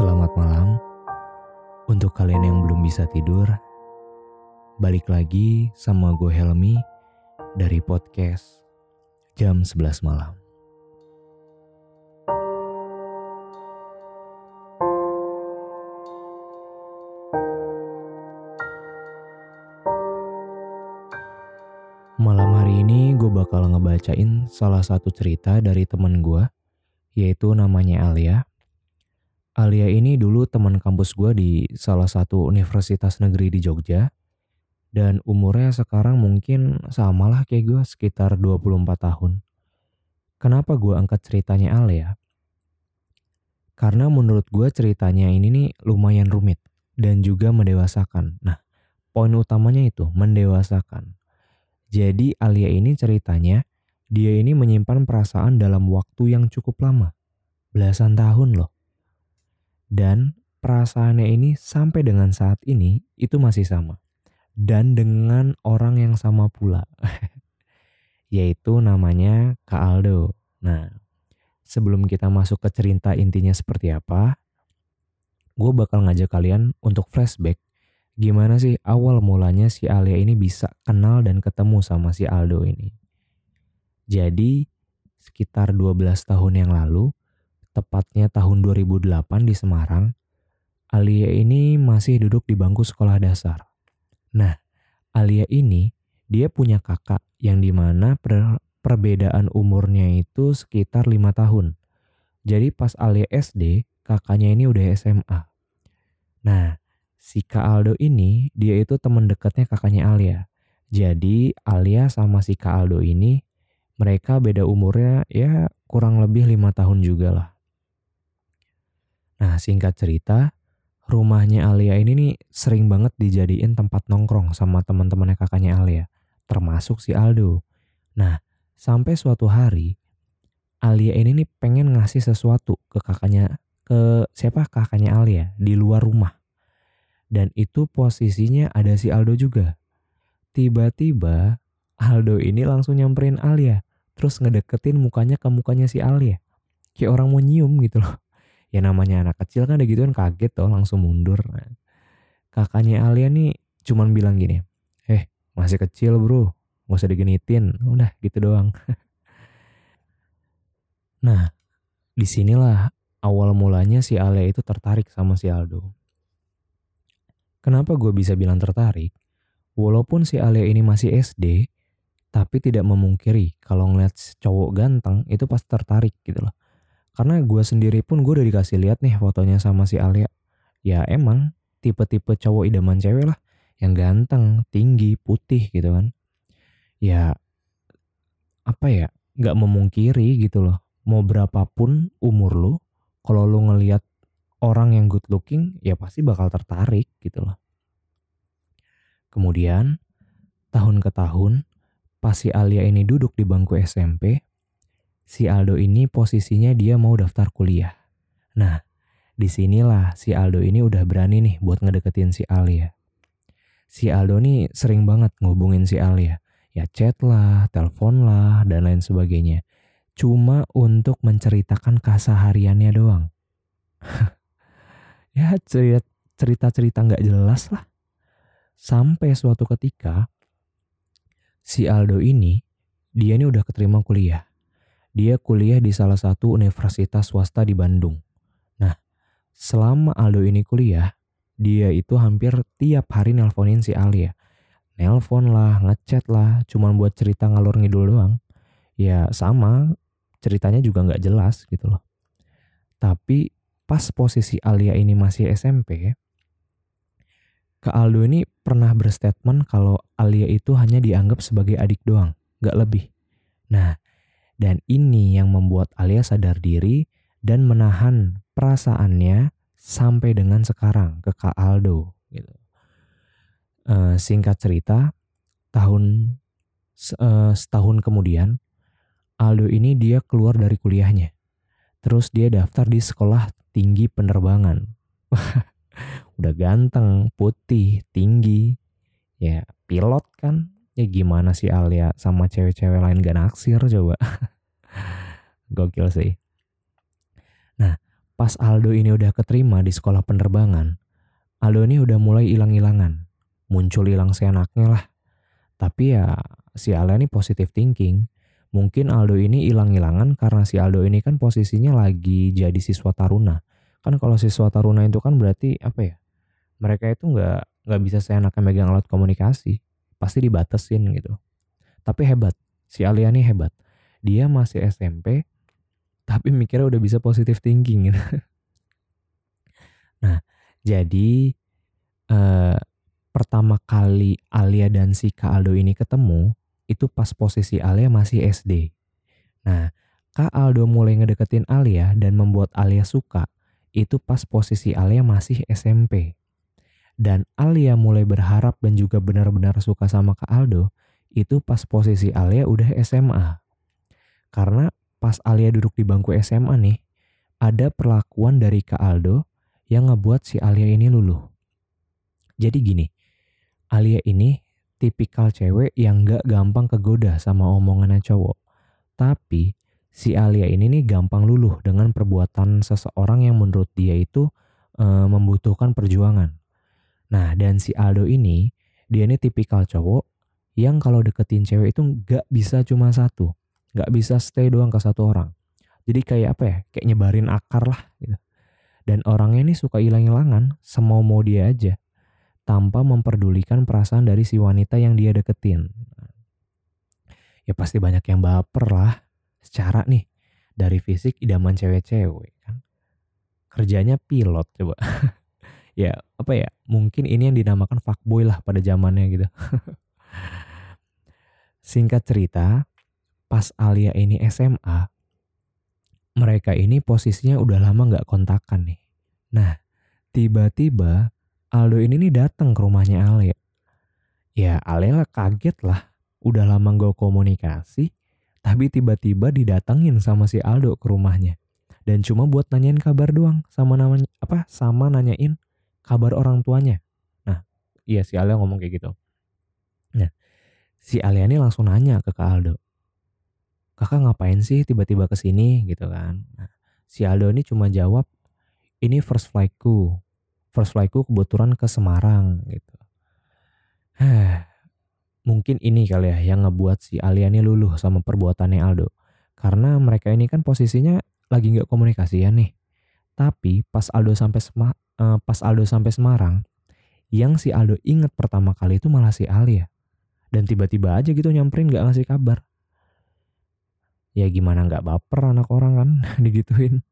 Selamat malam untuk kalian yang belum bisa tidur. Balik lagi sama gue Helmi dari podcast jam 11 malam. Malam hari ini gue bakal ngebacain salah satu cerita dari temen gue, yaitu namanya Alia. Alia ini dulu teman kampus gue di salah satu universitas negeri di Jogja. Dan umurnya sekarang mungkin samalah kayak gue, sekitar 24 tahun. Kenapa gue angkat ceritanya Alia? Karena menurut gue ceritanya ini nih lumayan rumit dan juga mendewasakan. Nah, poin utamanya itu mendewasakan. Jadi Alia ini ceritanya, dia ini menyimpan perasaan dalam waktu yang cukup lama. Belasan tahun loh. Dan perasaannya ini sampai dengan saat ini itu masih sama. Dan dengan orang yang sama pula. Yaitu namanya Kak Aldo. Nah, sebelum kita masuk ke cerita intinya seperti apa, gue bakal ngajak kalian untuk flashback gimana sih awal mulanya si Alia ini bisa kenal dan ketemu sama si Aldo ini. Jadi sekitar 12 tahun yang lalu, tepatnya tahun 2008 di Semarang, Alia ini masih duduk di bangku sekolah dasar. Nah, Alia ini dia punya kakak yang di mana per perbedaan umurnya itu sekitar lima tahun. Jadi pas Alia SD, kakaknya ini udah SMA. Nah, si Kak Aldo ini dia itu teman dekatnya kakaknya Alia. Jadi Alia sama si Kak Aldo ini mereka beda umurnya ya kurang lebih lima tahun juga lah. Nah singkat cerita rumahnya Alia ini nih sering banget dijadiin tempat nongkrong sama teman-temannya kakaknya Alia. Termasuk si Aldo. Nah sampai suatu hari Alia ini nih pengen ngasih sesuatu ke kakaknya ke siapa kakaknya Alia di luar rumah. Dan itu posisinya ada si Aldo juga. Tiba-tiba Aldo ini langsung nyamperin Alia. Terus ngedeketin mukanya ke mukanya si Alia. Kayak orang mau nyium gitu loh. Ya namanya anak kecil kan gitu kan kaget tuh langsung mundur. Kakaknya Alia nih cuman bilang gini. Eh masih kecil bro. Gak usah digenitin. Udah gitu doang. nah di sinilah awal mulanya si Alia itu tertarik sama si Aldo. Kenapa gue bisa bilang tertarik? Walaupun si Alia ini masih SD, tapi tidak memungkiri kalau ngeliat cowok ganteng itu pasti tertarik gitu loh. Karena gue sendiri pun gue udah dikasih lihat nih fotonya sama si Alia. Ya emang tipe-tipe cowok idaman cewek lah. Yang ganteng, tinggi, putih gitu kan. Ya apa ya Gak memungkiri gitu loh. Mau berapapun umur lu, kalau lu ngeliat orang yang good looking ya pasti bakal tertarik gitu loh. Kemudian tahun ke tahun pas si Alia ini duduk di bangku SMP, si Aldo ini posisinya dia mau daftar kuliah. Nah, di sinilah si Aldo ini udah berani nih buat ngedeketin si Alia. Si Aldo nih sering banget ngubungin si Alia. Ya chat lah, telepon lah, dan lain sebagainya. Cuma untuk menceritakan kesehariannya doang. ya cerita-cerita nggak jelas lah. Sampai suatu ketika si Aldo ini dia ini udah keterima kuliah. Dia kuliah di salah satu universitas swasta di Bandung. Nah, selama Aldo ini kuliah, dia itu hampir tiap hari nelponin si Alia. Nelpon lah, ngechat lah, cuman buat cerita ngalur ngidul doang. Ya sama, ceritanya juga nggak jelas gitu loh. Tapi pas posisi Alia ini masih SMP, Kak Aldo ini pernah berstatement kalau Alia itu hanya dianggap sebagai adik doang, gak lebih. Nah, dan ini yang membuat Alia sadar diri dan menahan perasaannya sampai dengan sekarang ke Kak Aldo. Gitu. Uh, singkat cerita, tahun uh, setahun kemudian, Aldo ini dia keluar dari kuliahnya. Terus dia daftar di sekolah tinggi penerbangan. Udah ganteng, putih, tinggi. Ya pilot kan. Ya gimana sih Alia sama cewek-cewek lain gak naksir coba. Gokil sih. Nah pas Aldo ini udah keterima di sekolah penerbangan, Aldo ini udah mulai hilang-hilangan. Muncul hilang seenaknya lah. Tapi ya si Alia ini positive thinking. Mungkin Aldo ini hilang-hilangan karena si Aldo ini kan posisinya lagi jadi siswa taruna. Kan kalau siswa taruna itu kan berarti apa ya? Mereka itu nggak nggak bisa seenaknya megang alat komunikasi. Pasti dibatasin gitu. Tapi hebat. Si Alia ini hebat. Dia masih SMP tapi mikirnya udah bisa positive thinking gitu. nah, jadi eh, pertama kali Alia dan si Kak Aldo ini ketemu itu pas posisi Alia masih SD. Nah, Kak Aldo mulai ngedeketin Alia dan membuat Alia suka itu pas posisi Alia masih SMP. Dan Alia mulai berharap dan juga benar-benar suka sama Kak Aldo itu pas posisi Alia udah SMA. Karena pas Alia duduk di bangku SMA nih, ada perlakuan dari Kak Aldo yang ngebuat si Alia ini luluh. Jadi gini, Alia ini tipikal cewek yang gak gampang kegoda sama omongannya cowok. Tapi si Alia ini nih gampang luluh dengan perbuatan seseorang yang menurut dia itu e, membutuhkan perjuangan. Nah dan si Aldo ini, dia ini tipikal cowok yang kalau deketin cewek itu gak bisa cuma satu. Gak bisa stay doang ke satu orang. Jadi kayak apa ya, kayak nyebarin akar lah gitu. Dan orangnya ini suka hilang-hilangan, semau mau dia aja tanpa memperdulikan perasaan dari si wanita yang dia deketin. Ya pasti banyak yang baper lah. Secara nih, dari fisik idaman cewek-cewek kan. Kerjanya pilot coba. ya apa ya, mungkin ini yang dinamakan fuckboy lah pada zamannya gitu. Singkat cerita, pas Alia ini SMA, mereka ini posisinya udah lama gak kontakan nih. Nah, tiba-tiba Aldo ini nih datang ke rumahnya Ale. Ya Ale lah kaget lah. Udah lama gak komunikasi. Tapi tiba-tiba didatengin sama si Aldo ke rumahnya. Dan cuma buat nanyain kabar doang. Sama namanya apa? Sama nanyain kabar orang tuanya. Nah iya si Ale ngomong kayak gitu. Nah si Ale ini langsung nanya ke Kak Aldo. Kakak ngapain sih tiba-tiba ke sini gitu kan. Nah, si Aldo ini cuma jawab, ini first flightku first flightku kebetulan ke Semarang gitu. Mungkin ini kali ya yang ngebuat si Alia ini luluh sama perbuatannya Aldo. Karena mereka ini kan posisinya lagi nggak komunikasi ya nih. Tapi pas Aldo sampai uh, pas Aldo sampai Semarang, yang si Aldo inget pertama kali itu malah si Alia. Dan tiba-tiba aja gitu nyamperin nggak ngasih kabar. Ya gimana nggak baper anak orang kan digituin.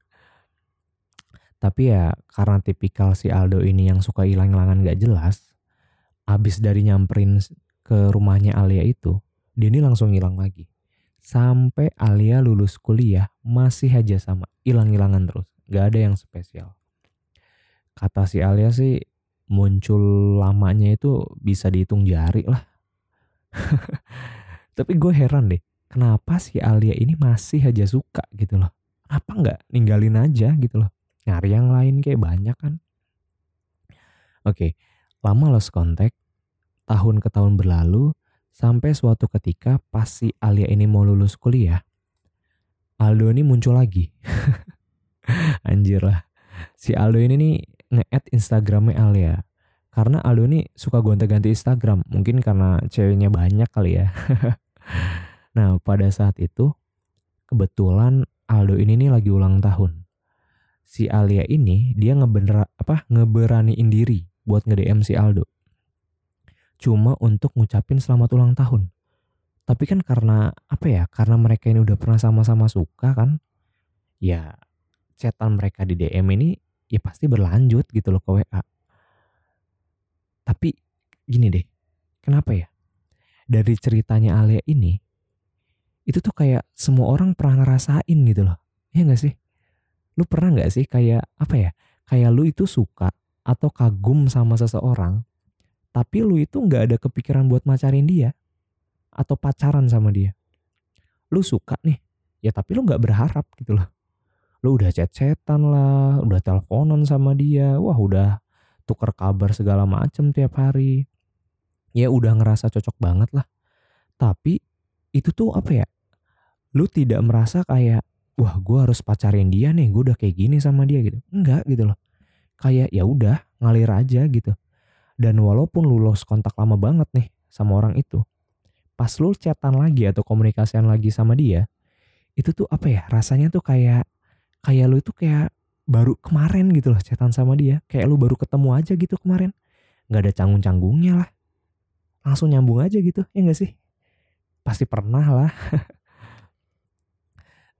Tapi ya karena tipikal si Aldo ini yang suka hilang-hilangan gak jelas, abis dari nyamperin ke rumahnya Alia itu, dia ini langsung hilang lagi. Sampai Alia lulus kuliah masih aja sama, hilang-hilangan terus. Gak ada yang spesial. Kata si Alia sih muncul lamanya itu bisa dihitung jari lah. Tapi gue heran deh, kenapa si Alia ini masih aja suka gitu loh. Apa nggak ninggalin aja gitu loh nyari yang lain kayak banyak kan. Oke, lama lost contact, tahun ke tahun berlalu, sampai suatu ketika pas si Alia ini mau lulus kuliah, Aldo ini muncul lagi. Anjir lah. Si Aldo ini nih nge-add Instagramnya Alia. Karena Aldo ini suka gonta-ganti Instagram. Mungkin karena ceweknya banyak kali ya. nah pada saat itu, kebetulan Aldo ini nih lagi ulang tahun si Alia ini dia ngebener apa ngeberaniin diri buat nge-DM si Aldo. Cuma untuk ngucapin selamat ulang tahun. Tapi kan karena apa ya? Karena mereka ini udah pernah sama-sama suka kan. Ya chatan mereka di DM ini ya pasti berlanjut gitu loh ke WA. Tapi gini deh. Kenapa ya? Dari ceritanya Alia ini itu tuh kayak semua orang pernah ngerasain gitu loh. Iya gak sih? Lu pernah nggak sih kayak apa ya? Kayak lu itu suka atau kagum sama seseorang, tapi lu itu nggak ada kepikiran buat macarin dia atau pacaran sama dia. Lu suka nih, ya tapi lu nggak berharap gitu loh. Lu udah chat-chatan lah, udah teleponan sama dia, wah udah tuker kabar segala macem tiap hari. Ya udah ngerasa cocok banget lah. Tapi itu tuh apa ya? Lu tidak merasa kayak wah gue harus pacarin dia nih gue udah kayak gini sama dia gitu enggak gitu loh kayak ya udah ngalir aja gitu dan walaupun lu lost kontak lama banget nih sama orang itu pas lu chatan lagi atau komunikasian lagi sama dia itu tuh apa ya rasanya tuh kayak kayak lu itu kayak baru kemarin gitu loh chatan sama dia kayak lu baru ketemu aja gitu kemarin nggak ada canggung-canggungnya lah langsung nyambung aja gitu ya gak sih pasti pernah lah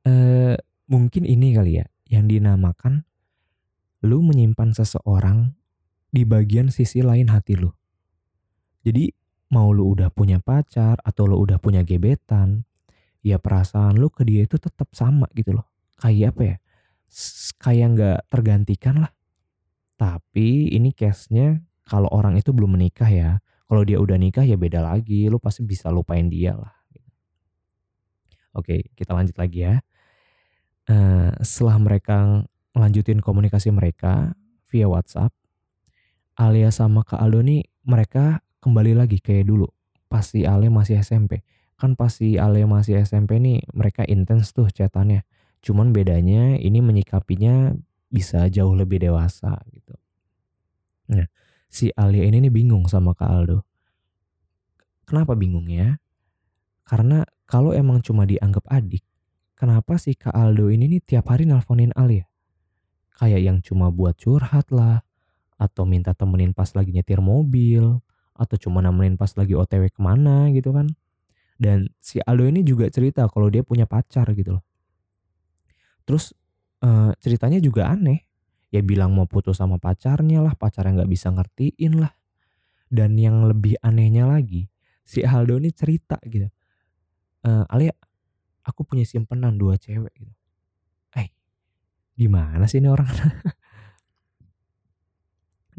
eh, mungkin ini kali ya yang dinamakan lu menyimpan seseorang di bagian sisi lain hati lu. Jadi mau lu udah punya pacar atau lu udah punya gebetan, ya perasaan lu ke dia itu tetap sama gitu loh. Kayak apa ya? Kayak nggak tergantikan lah. Tapi ini case-nya kalau orang itu belum menikah ya. Kalau dia udah nikah ya beda lagi. Lu pasti bisa lupain dia lah. Oke, kita lanjut lagi ya. Uh, setelah mereka melanjutin komunikasi mereka via WhatsApp, Alia sama Kak Aldo nih mereka kembali lagi kayak dulu. Pasti Ale masih SMP. Kan pasti Ale masih SMP nih mereka intens tuh chatannya. Cuman bedanya ini menyikapinya bisa jauh lebih dewasa gitu. Nah, si Alia ini nih bingung sama Kak Aldo. Kenapa bingung ya? Karena kalau emang cuma dianggap adik, kenapa si Kak Aldo ini nih tiap hari nelponin Alia? Kayak yang cuma buat curhat lah, atau minta temenin pas lagi nyetir mobil, atau cuma nemenin pas lagi otw ke mana gitu kan. Dan si Aldo ini juga cerita kalau dia punya pacar gitu loh. Terus uh, ceritanya juga aneh. Ya bilang mau putus sama pacarnya lah, pacarnya nggak bisa ngertiin lah. Dan yang lebih anehnya lagi, si Aldo ini cerita gitu. Uh, Alia, aku punya simpenan dua cewek gitu. Eh, gimana sih ini orang?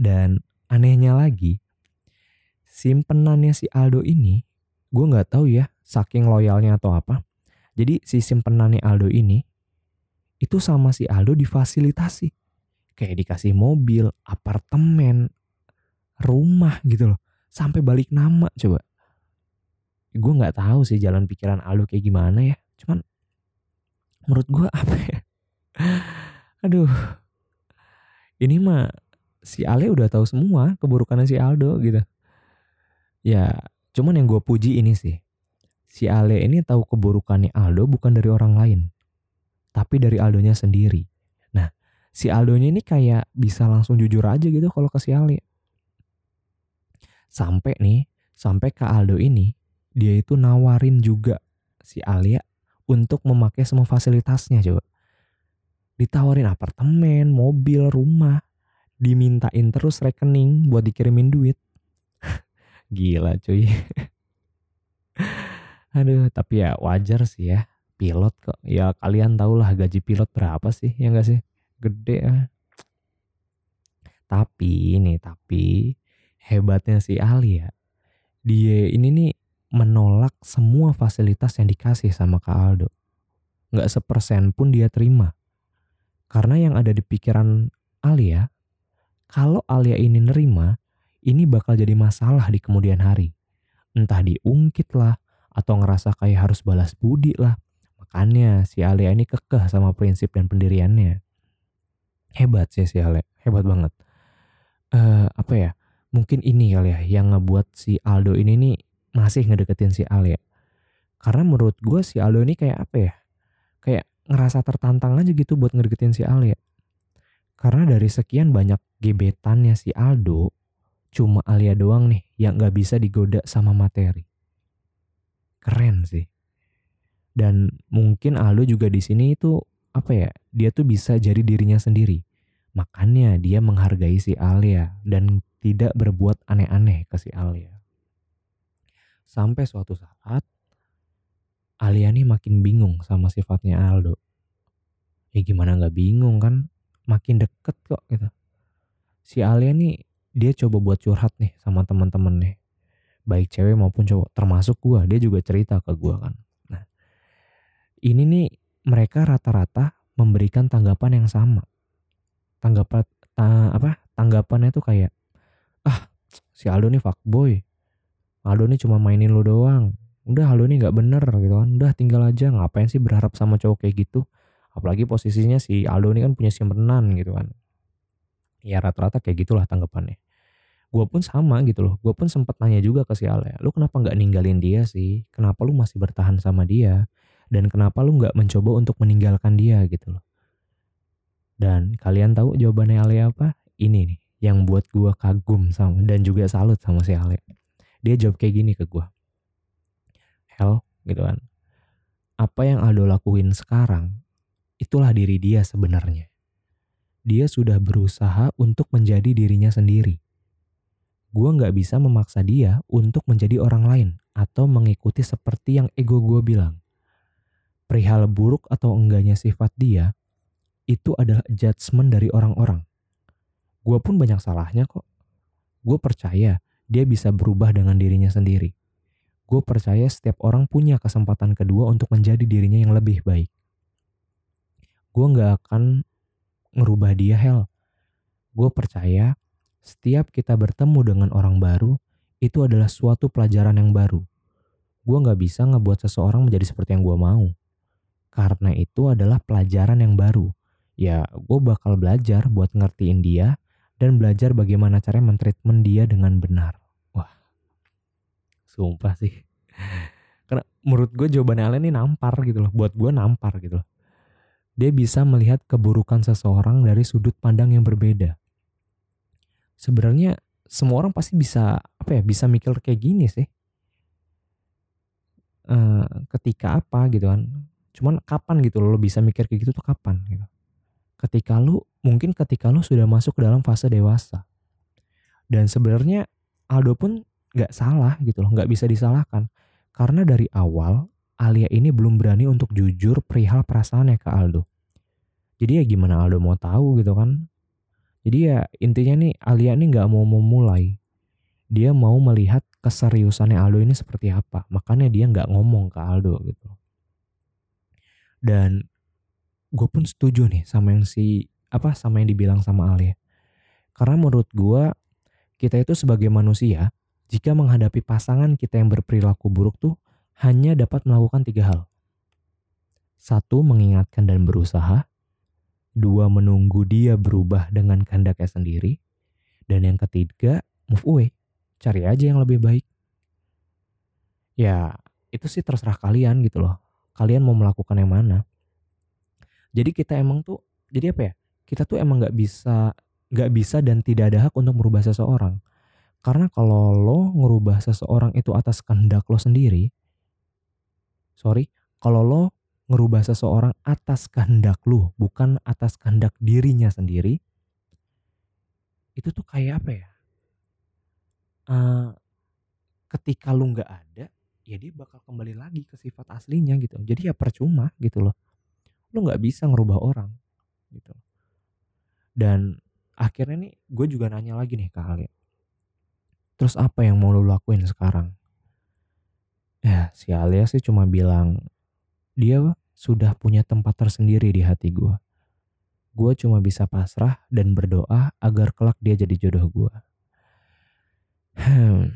Dan anehnya lagi, simpenannya si Aldo ini, gue nggak tahu ya, saking loyalnya atau apa. Jadi si simpenannya Aldo ini, itu sama si Aldo difasilitasi. Kayak dikasih mobil, apartemen, rumah gitu loh. Sampai balik nama coba. Gue nggak tahu sih jalan pikiran Aldo kayak gimana ya. Cuman menurut gue apa ya? Aduh. Ini mah si Ale udah tahu semua keburukannya si Aldo gitu. Ya, cuman yang gue puji ini sih. Si Ale ini tahu keburukannya Aldo bukan dari orang lain. Tapi dari Aldonya sendiri. Nah, si Aldonya ini kayak bisa langsung jujur aja gitu kalau ke si Ale. Sampai nih, sampai ke Aldo ini, dia itu nawarin juga si Alia untuk memakai semua fasilitasnya coba. Ditawarin apartemen, mobil, rumah, dimintain terus rekening buat dikirimin duit. Gila cuy. Aduh, tapi ya wajar sih ya. Pilot kok. Ya kalian tau lah gaji pilot berapa sih, ya gak sih? Gede ya. Tapi ini tapi hebatnya si Ali ya. Dia ini nih menolak semua fasilitas yang dikasih sama Kak Aldo. Gak sepersen pun dia terima. Karena yang ada di pikiran Alia kalau Alia ini nerima, ini bakal jadi masalah di kemudian hari. Entah diungkit lah, atau ngerasa kayak harus balas budi lah. Makanya si Alia ini kekeh sama prinsip dan pendiriannya. Hebat sih si Alia, hebat banget. Uh, apa ya, mungkin ini kali ya yang ngebuat si Aldo ini nih masih ngedeketin si Alia. Karena menurut gue si Aldo ini kayak apa ya, kayak ngerasa tertantang aja gitu buat ngedeketin si Alia. Karena dari sekian banyak gebetannya si Aldo, cuma Alia doang nih yang gak bisa digoda sama materi. Keren sih. Dan mungkin Aldo juga di sini itu apa ya, dia tuh bisa jadi dirinya sendiri. Makanya dia menghargai si Alia dan tidak berbuat aneh-aneh ke si Alia. Sampai suatu saat, Alia nih makin bingung sama sifatnya Aldo. Ya gimana gak bingung kan? makin deket kok gitu. Si Alia nih dia coba buat curhat nih sama teman-teman nih. Baik cewek maupun cowok, termasuk gua, dia juga cerita ke gua kan. Ini nih mereka rata-rata memberikan tanggapan yang sama. Tanggapan ta, apa? Tanggapannya tuh kayak ah, si Aldo nih fuckboy. Aldo nih cuma mainin lu doang. Udah Aldo nih nggak bener gitu kan. Udah tinggal aja ngapain sih berharap sama cowok kayak gitu Apalagi posisinya si Aldo ini kan punya simpenan gitu kan. Ya rata-rata kayak gitulah tanggapannya. Gue pun sama gitu loh. Gue pun sempat nanya juga ke si Ale. Lu kenapa nggak ninggalin dia sih? Kenapa lu masih bertahan sama dia? Dan kenapa lu nggak mencoba untuk meninggalkan dia gitu loh? Dan kalian tahu jawabannya Ale apa? Ini nih yang buat gue kagum sama dan juga salut sama si Ale. Dia jawab kayak gini ke gue. Hell gitu kan. Apa yang Aldo lakuin sekarang itulah diri dia sebenarnya. Dia sudah berusaha untuk menjadi dirinya sendiri. Gue nggak bisa memaksa dia untuk menjadi orang lain atau mengikuti seperti yang ego gue bilang. Perihal buruk atau enggaknya sifat dia, itu adalah judgement dari orang-orang. Gue pun banyak salahnya kok. Gue percaya dia bisa berubah dengan dirinya sendiri. Gue percaya setiap orang punya kesempatan kedua untuk menjadi dirinya yang lebih baik. Gue gak akan ngerubah dia hell. Gue percaya setiap kita bertemu dengan orang baru, itu adalah suatu pelajaran yang baru. Gue gak bisa ngebuat seseorang menjadi seperti yang gue mau. Karena itu adalah pelajaran yang baru ya gue bakal belajar buat ngertiin dia dan belajar bagaimana caranya mentreatment dia dengan benar. Wah, sumpah sih. Karena menurut gue jawabannya Allen ini nampar gitu loh. Buat gue nampar gitu loh. Dia bisa melihat keburukan seseorang dari sudut pandang yang berbeda. Sebenarnya semua orang pasti bisa apa ya bisa mikir kayak gini sih. Uh, ketika apa gitu kan. Cuman kapan gitu loh lo bisa mikir kayak gitu tuh kapan gitu ketika lu mungkin ketika lu sudah masuk ke dalam fase dewasa. Dan sebenarnya Aldo pun nggak salah gitu loh, nggak bisa disalahkan. Karena dari awal Alia ini belum berani untuk jujur perihal perasaannya ke Aldo. Jadi ya gimana Aldo mau tahu gitu kan. Jadi ya intinya nih Alia ini nggak mau memulai. Dia mau melihat keseriusannya Aldo ini seperti apa. Makanya dia nggak ngomong ke Aldo gitu. Dan gue pun setuju nih sama yang si apa sama yang dibilang sama Alia. Karena menurut gue kita itu sebagai manusia jika menghadapi pasangan kita yang berperilaku buruk tuh hanya dapat melakukan tiga hal. Satu, mengingatkan dan berusaha. Dua, menunggu dia berubah dengan kehendaknya sendiri. Dan yang ketiga, move away. Cari aja yang lebih baik. Ya, itu sih terserah kalian gitu loh. Kalian mau melakukan yang mana. Jadi kita emang tuh jadi apa ya? Kita tuh emang nggak bisa nggak bisa dan tidak ada hak untuk merubah seseorang. Karena kalau lo ngerubah seseorang itu atas kehendak lo sendiri, sorry, kalau lo ngerubah seseorang atas kehendak lo, bukan atas kehendak dirinya sendiri, itu tuh kayak apa ya? Uh, ketika lo nggak ada, ya dia bakal kembali lagi ke sifat aslinya gitu. Jadi ya percuma gitu loh. Lu nggak bisa ngerubah orang gitu. Dan akhirnya nih gue juga nanya lagi nih ke Alia. Terus apa yang mau lu lakuin sekarang? Ya si Alia sih cuma bilang dia sudah punya tempat tersendiri di hati gue gue cuma bisa pasrah dan berdoa agar kelak dia jadi jodoh gue hmm,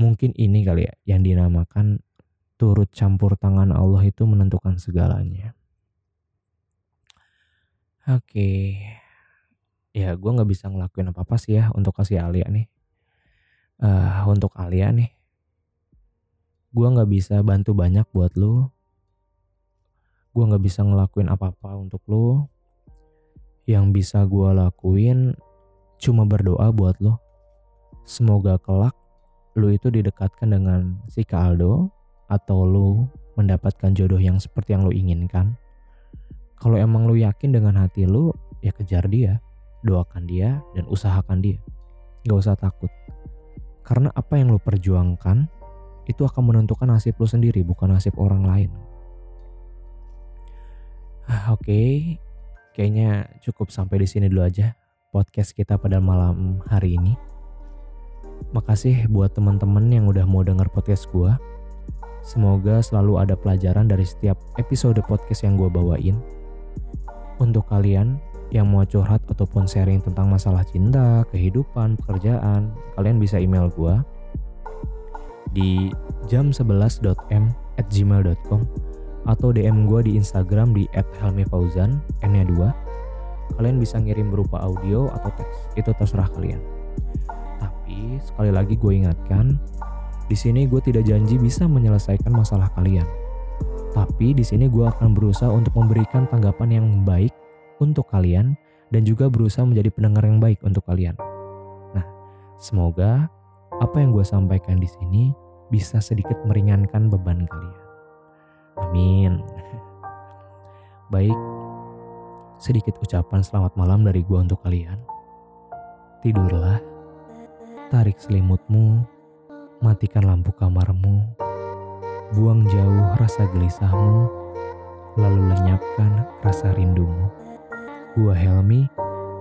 mungkin ini kali ya yang dinamakan turut campur tangan Allah itu menentukan segalanya Oke. Ya gue nggak bisa ngelakuin apa-apa sih ya untuk kasih Alia nih. Uh, untuk Alia nih. Gue nggak bisa bantu banyak buat lo. Gue nggak bisa ngelakuin apa-apa untuk lo. Yang bisa gue lakuin cuma berdoa buat lo. Semoga kelak lo itu didekatkan dengan si Kak Aldo atau lo mendapatkan jodoh yang seperti yang lo inginkan kalau emang lu yakin dengan hati lu, ya kejar dia, doakan dia, dan usahakan dia. Gak usah takut. Karena apa yang lu perjuangkan, itu akan menentukan nasib lu sendiri, bukan nasib orang lain. Ah, Oke, okay. kayaknya cukup sampai di sini dulu aja podcast kita pada malam hari ini. Makasih buat teman-teman yang udah mau denger podcast gue. Semoga selalu ada pelajaran dari setiap episode podcast yang gue bawain. Untuk kalian yang mau curhat ataupun sharing tentang masalah cinta, kehidupan, pekerjaan, kalian bisa email gue di jam11.m at gmail.com atau DM gue di Instagram di @helmifauzan n-nya 2. Kalian bisa ngirim berupa audio atau teks, itu terserah kalian. Tapi sekali lagi gue ingatkan, di sini gue tidak janji bisa menyelesaikan masalah kalian. Tapi di sini gue akan berusaha untuk memberikan tanggapan yang baik untuk kalian dan juga berusaha menjadi pendengar yang baik untuk kalian. Nah, semoga apa yang gue sampaikan di sini bisa sedikit meringankan beban kalian. Amin. Baik, sedikit ucapan selamat malam dari gua untuk kalian. Tidurlah, tarik selimutmu, matikan lampu kamarmu, buang jauh rasa gelisahmu, lalu lenyapkan rasa rindumu. Gua Helmi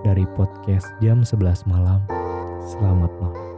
dari podcast jam 11 malam. Selamat malam.